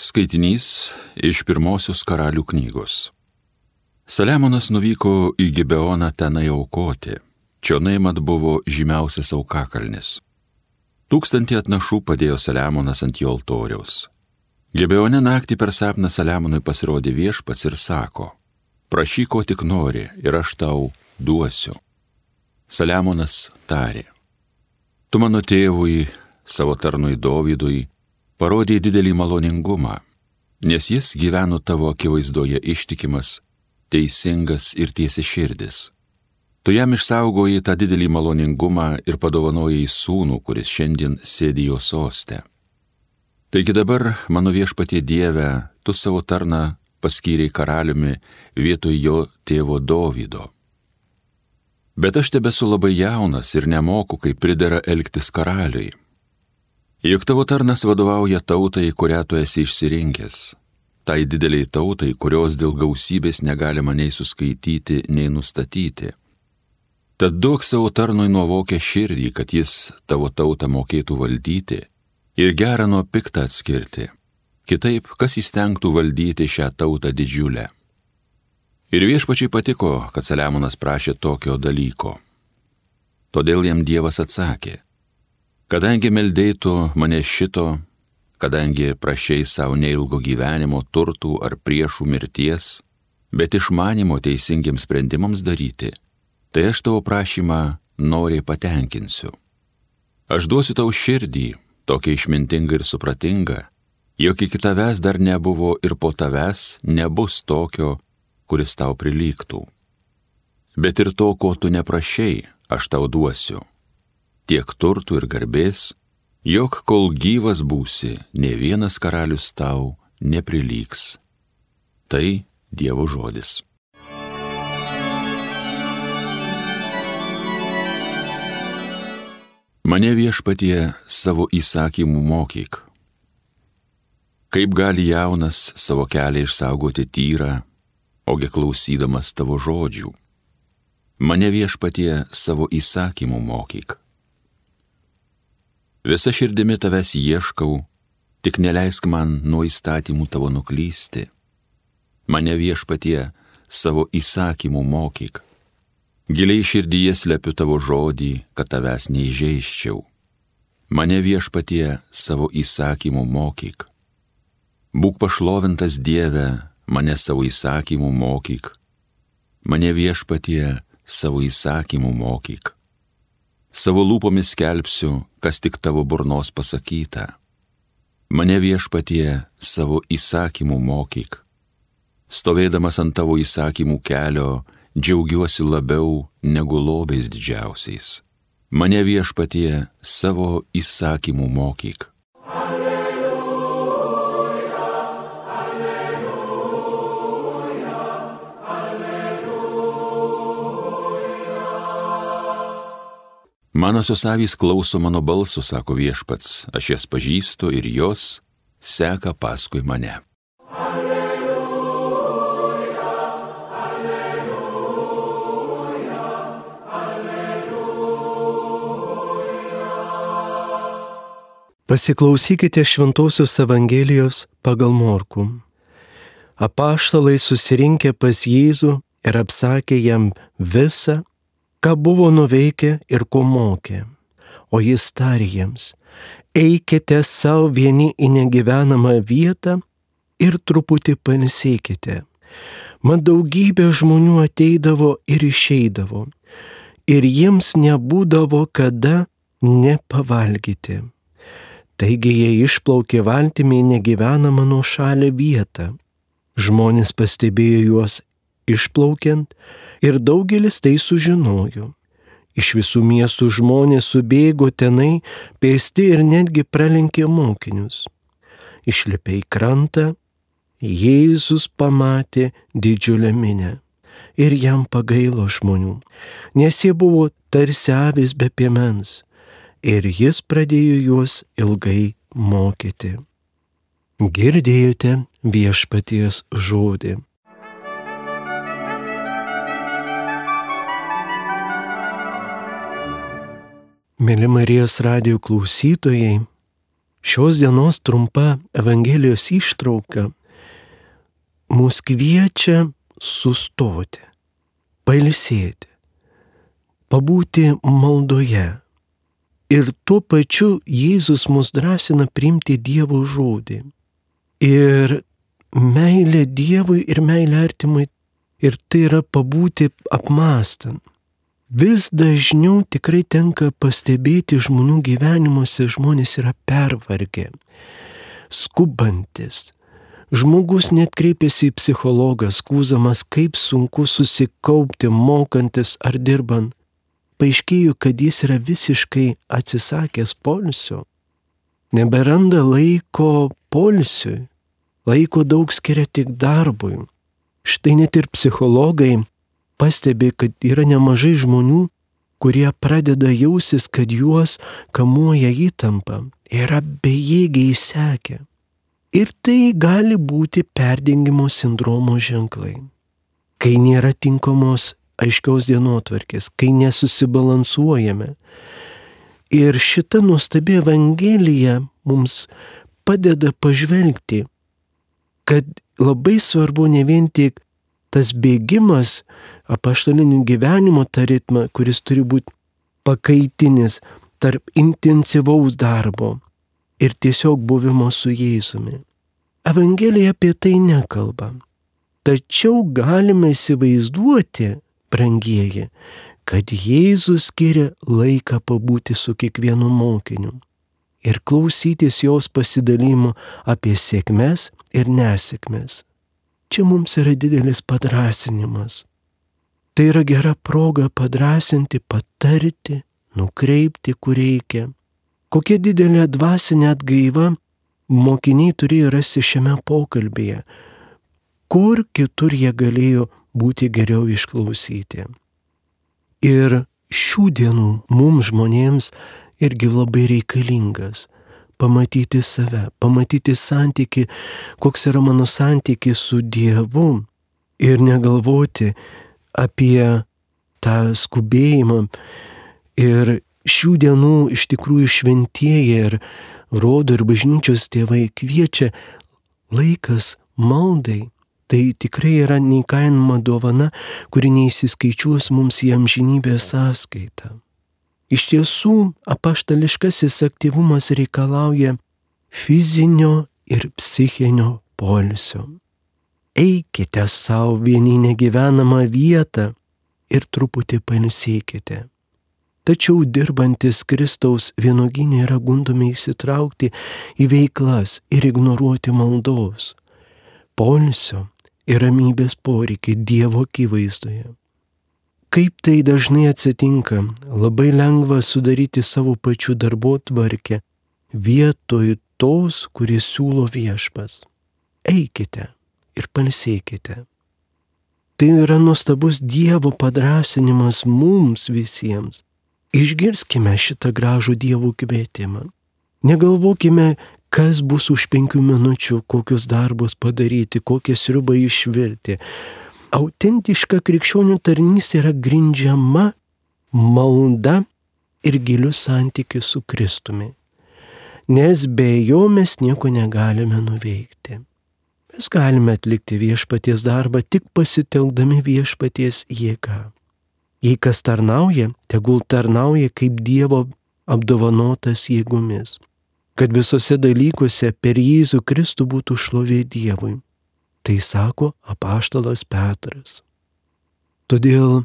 Skaitinys iš pirmosios karalių knygos. Saliamonas nuvyko į Gibeoną tenai aukoti. Čionai mat buvo žymiausias aukakalnis. Tūkstantį atnašų padėjo Saliamonas ant jo altoriaus. Gibeone naktį per sapną Saliamonui pasirodė viešpats ir sako, prašyk ko tik nori ir aš tau duosiu. Saliamonas tarė, tu mano tėvui, savo tarnui Dovydui, parodė didelį maloningumą, nes jis gyveno tavo akivaizdoje ištikimas, teisingas ir tiesi širdis. Tu jam išsaugojai tą didelį maloningumą ir padovanojai sūnų, kuris šiandien sėdi jo sostė. Taigi dabar, mano viešpatie Dieve, tu savo tarną paskyriai karaliumi vietoj jo tėvo Dovydo. Bet aš tebesu labai jaunas ir nemoku, kaip pridera elgtis karaliui. Juk tavo tarnas vadovauja tautai, kurią tu esi išsirinkęs. Tai dideliai tautai, kurios dėl gausybės negalima nei suskaityti, nei nustatyti. Tad duok savo tarnui nuovokę širdį, kad jis tavo tautą mokėtų valdyti ir gerą nuo piktą atskirti. Kitaip, kas įstengtų valdyti šią tautą didžiulę. Ir viešpačiai patiko, kad Saliamonas prašė tokio dalyko. Todėl jam Dievas atsakė, Kadangi meldėtų mane šito, kadangi prašiai savo neilgo gyvenimo turtų ar priešų mirties, bet išmanimo teisingiams sprendimams daryti, tai aš tavo prašymą noriai patenkinsiu. Aš duosiu tau širdį, tokia išmintinga ir supratinga, jog iki tavęs dar nebuvo ir po tavęs nebus tokio, kuris tau prilygtų. Bet ir to, ko tu neprašiai, aš tau duosiu tiek turtų ir garbės, jog kol gyvas būsi, ne vienas karalius tau neprilygs. Tai Dievo žodis. Mane viešpatie savo įsakymų mokyk. Kaip gali jaunas savo kelią išsaugoti tyrą, ogi klausydamas tavo žodžių. Mane viešpatie savo įsakymų mokyk. Visa širdimi tavęs ieškau, tik neleisk man nuo įstatymų tavo nuklysti. Mane viešpatie savo įsakymų mokyk. Giliai širdyje slepiu tavo žodį, kad tavęs neižeiščiau. Mane viešpatie savo įsakymų mokyk. Būk pašlovintas Dieve, mane savo įsakymų mokyk. Mane viešpatie savo įsakymų mokyk. Savo lūpomis skelbsiu, kas tik tavo burnos pasakyta. Mane viešpatie savo įsakymų mokyk. Stovėdamas ant tavo įsakymų kelio, džiaugiuosi labiau negu lobiais didžiausiais. Mane viešpatie savo įsakymų mokyk. Manosios avys klauso mano balsų, sako viešpats, aš jas pažįstu ir jos seka paskui mane. Alleluja, alleluja, alleluja. Pasiklausykite Šventojios Evangelijos pagal Morku. Apaštalai susirinkę pas Jėzų ir apsakė jam visą ką buvo nuveikę ir ko mokė. O jis tarė jiems, eikite savo vieni į negyvenamą vietą ir truputį panisėkite. Man daugybė žmonių ateidavo ir išeidavo, ir jiems nebūdavo kada nepavalgyti. Taigi jie išplaukė valtimi į negyvenamą nuo šalį vietą. Žmonės pastebėjo juos išplaukiant ir daugelis tai sužinojo. Iš visų miestų žmonės subėgo tenai, pėsti ir netgi pralenkė mokinius. Išlipę į krantą, Jėzus pamatė didžiulę minę ir jam pagailo žmonių, nes jie buvo tarsi avis be piemens ir jis pradėjo juos ilgai mokyti. Girdėjote viešpaties žodį. Mėly Marijos radio klausytojai, Šios dienos trumpa Evangelijos ištrauka mus kviečia sustoti, pailsėti, pabūti maldoje. Ir tuo pačiu Jėzus mus drąsina priimti Dievo žodį. Ir meilė Dievui ir meilė artimui. Ir tai yra pabūti apmastant. Vis dažniau tikrai tenka pastebėti žmonių gyvenimuose, žmonės yra pervargę, skubantis. Žmogus net kreipiasi į psichologą, skūzamas, kaip sunku susikaupti, mokantis ar dirbant. Paaiškėjo, kad jis yra visiškai atsisakęs polsio, neberanda laiko polsiui, laiko daug skiria tik darbui. Štai net ir psichologai pastebi, kad yra nemažai žmonių, kurie pradeda jausis, kad juos kamuoja įtampa, yra bejėgiai įsekę. Ir tai gali būti perdengimo sindromo ženklai. Kai nėra tinkamos aiškiaus dienotvarkės, kai nesusibalansuojame. Ir šita nuostabi Evangelija mums padeda pažvelgti, kad labai svarbu ne vien tik tas bėgimas apaštalinių gyvenimo tą ritmą, kuris turi būti pakaitinis tarp intensyvaus darbo ir tiesiog buvimo su Jėzumi. Evangelija apie tai nekalba. Tačiau galime įsivaizduoti, brangieji, kad Jėzus skiria laiką pabūti su kiekvienu mokiniu ir klausytis jos pasidalymų apie sėkmes ir nesėkmės. Čia mums yra didelis padrasinimas. Tai yra gera proga padrasinti, patarti, nukreipti, kur reikia. Kokia didelė dvasinė atgaiva mokiniai turėjo rasti šiame pokalbėje, kur kitur jie galėjo būti geriau išklausyti. Ir šių dienų mums žmonėms irgi labai reikalingas pamatyti save, pamatyti santyki, koks yra mano santykis su Dievu ir negalvoti apie tą skubėjimą. Ir šių dienų iš tikrųjų šventieji ir rodo ir bažnyčios tėvai kviečia laikas maldai. Tai tikrai yra neįkainama dovana, kuri neįsiskaičiuos mums į amžinybę sąskaitą. Iš tiesų, apaštališkasis aktyvumas reikalauja fizinio ir psichinio polisio. Eikite savo vieni negyvenamą vietą ir truputį panisėkite. Tačiau dirbantis Kristaus vienoginė yra gundomi įsitraukti į veiklas ir ignoruoti maldos, polisio ir ramybės poreikį Dievo akivaizdoje. Kaip tai dažnai atsitinka, labai lengva sudaryti savo pačių darbo tvarkę vietoj tos, kuris siūlo viešpas. Eikite ir palsėkite. Tai yra nuostabus Dievo padrasinimas mums visiems. Išgirskime šitą gražų Dievo kvietimą. Negalvokime, kas bus už penkių minučių, kokius darbus padaryti, kokią sriubą išvirti, autentiška krikščionių tarnystė yra grindžiama malda ir giliu santykiu su Kristumi. Nes be jo mes nieko negalime nuveikti. Mes galime atlikti viešpaties darbą tik pasitelkdami viešpaties jėgą. Jei kas tarnauja, tegul tarnauja kaip Dievo apdovanotas jėgomis, kad visose dalykuose per Jėzų Kristų būtų šlovė Dievui. Tai sako apaštalas Petras. Todėl,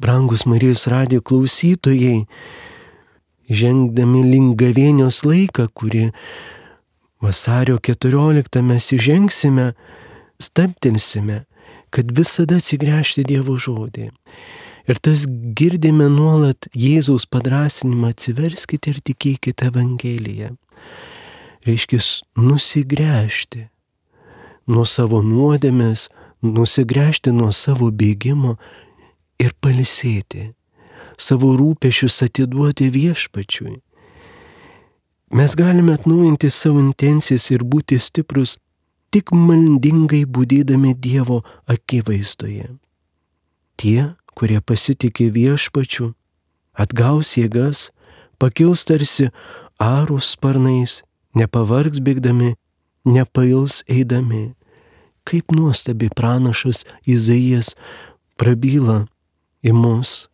brangus Marijos radijo klausytojai, žengdami link gavėnios laiką, kurį vasario 14 mes įžengsime, staptelsime, kad visada atsigręžti Dievo žodį. Ir tas girdime nuolat Jėzaus padrasinimą atsiverskite ir tikėkite Evangeliją. Reiškia, nusigręžti nuo savo nuodėmės, nusigręžti nuo savo bėgimo ir palisėti, savo rūpešius atiduoti viešpačiui. Mes galime atnaujinti savo intencijas ir būti stiprus tik maldingai būdydami Dievo akivaizdoje. Tie, kurie pasitikė viešpačiu, atgaus jėgas, pakils tarsi arų sparnais nepavargs bėgdami, nepails eidami. Kaip nuostabi pranašas Izaijas prabyla į mus.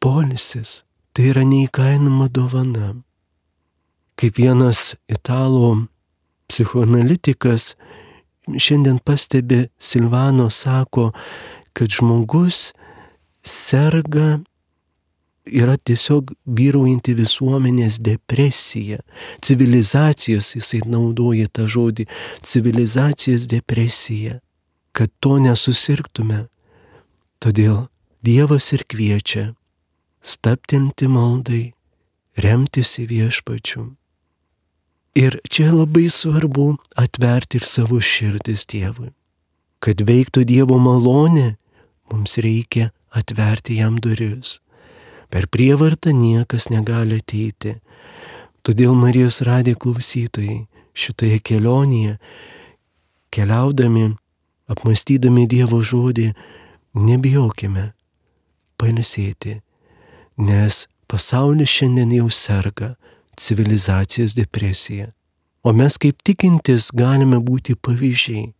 Polisis tai yra neįkainama dovana. Kaip vienas italų psichoanalitikas šiandien pastebi Silvano sako, kad žmogus serga yra tiesiog vyraujanti visuomenės depresija. Civilizacijos, jisai naudoja tą žodį, civilizacijos depresija, kad to nesusirgtume. Todėl Dievas ir kviečia staptinti maldai, remtis į viešpačių. Ir čia labai svarbu atverti ir savo širdis Dievui. Kad veiktų Dievo malonė, mums reikia atverti jam duris. Per prievartą niekas negali ateiti. Todėl Marijos radė klausytojai šitoje kelionėje, keliaudami, apmastydami Dievo žodį, nebijokime pailsėti, nes pasaulis šiandien jau serga civilizacijos depresija. O mes kaip tikintis galime būti pavyzdžiai,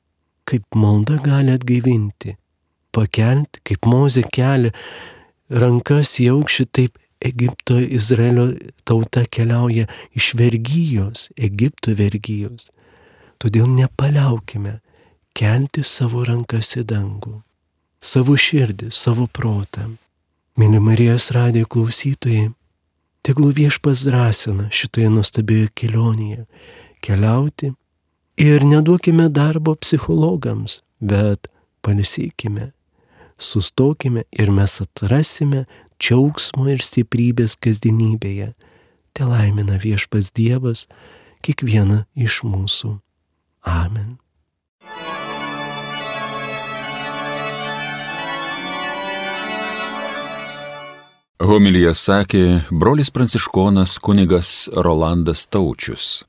kaip malda gali atgaivinti, pakelti, kaip mozė kelia rankas į aukštį, taip Egipto Izraelio tauta keliauja iš vergyjos, Egipto vergyjos. Todėl nepaliaukime kelti savo rankas į dangų, savo širdį, savo protą. Mėly Marijos radijo klausytojai, tegul viešpas drąsina šitoje nuostabioje kelionėje keliauti ir neduokime darbo psichologams, bet palisykime sustokime ir mes atrasime džiaugsmo ir stiprybės kasdienybėje. Te laimina viešpas Dievas kiekvieną iš mūsų. Amen. Homilyje sakė brolis pranciškonas kunigas Rolandas Taučius.